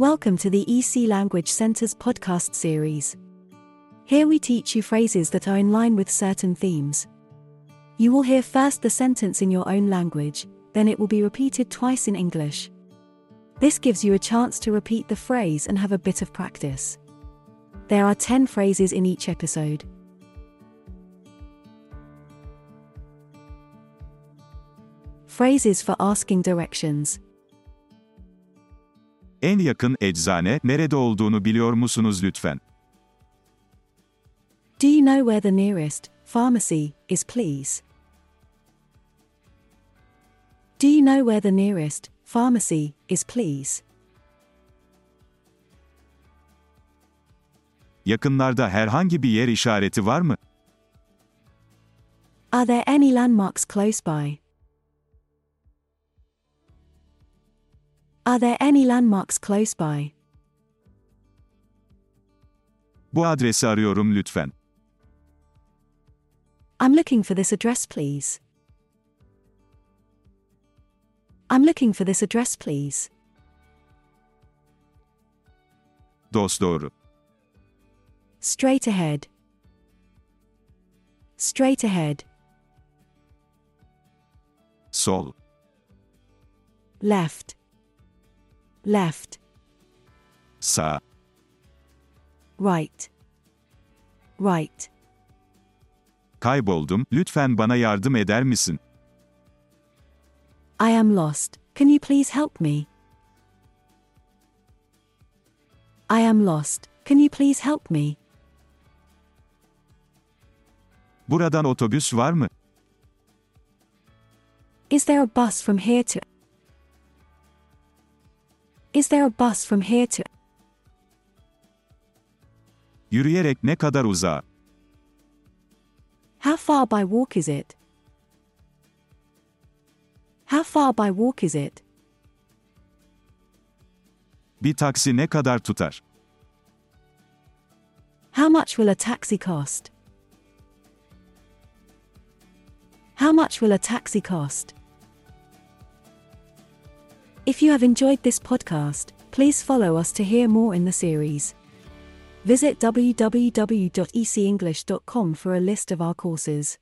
Welcome to the EC Language Center's podcast series. Here we teach you phrases that are in line with certain themes. You will hear first the sentence in your own language, then it will be repeated twice in English. This gives you a chance to repeat the phrase and have a bit of practice. There are 10 phrases in each episode. Phrases for asking directions. En yakın eczane nerede olduğunu biliyor musunuz lütfen? Do you know where the nearest pharmacy is, please? Do you know where the nearest pharmacy is, please? Yakınlarda herhangi bir yer işareti var mı? Are there any landmarks close by? Are there any landmarks close by? Bu adresi arıyorum lütfen. I'm looking for this address, please. I'm looking for this address, please. Dosdoğru. Straight ahead. Straight ahead. Sol. Left. Left. Sağ. Right. Right. Kayboldum, lütfen bana yardım eder misin? I am lost. Can you please help me? I am lost. Can you please help me? Buradan otobüs var mı? Is there a bus from here to Is there a bus from here to Yürüyerek ne kadar uzağa? How far by walk is it? How far by walk is it? Bir taksi ne kadar tutar? How much will a taxi cost? How much will a taxi cost? If you have enjoyed this podcast, please follow us to hear more in the series. Visit www.ecenglish.com for a list of our courses.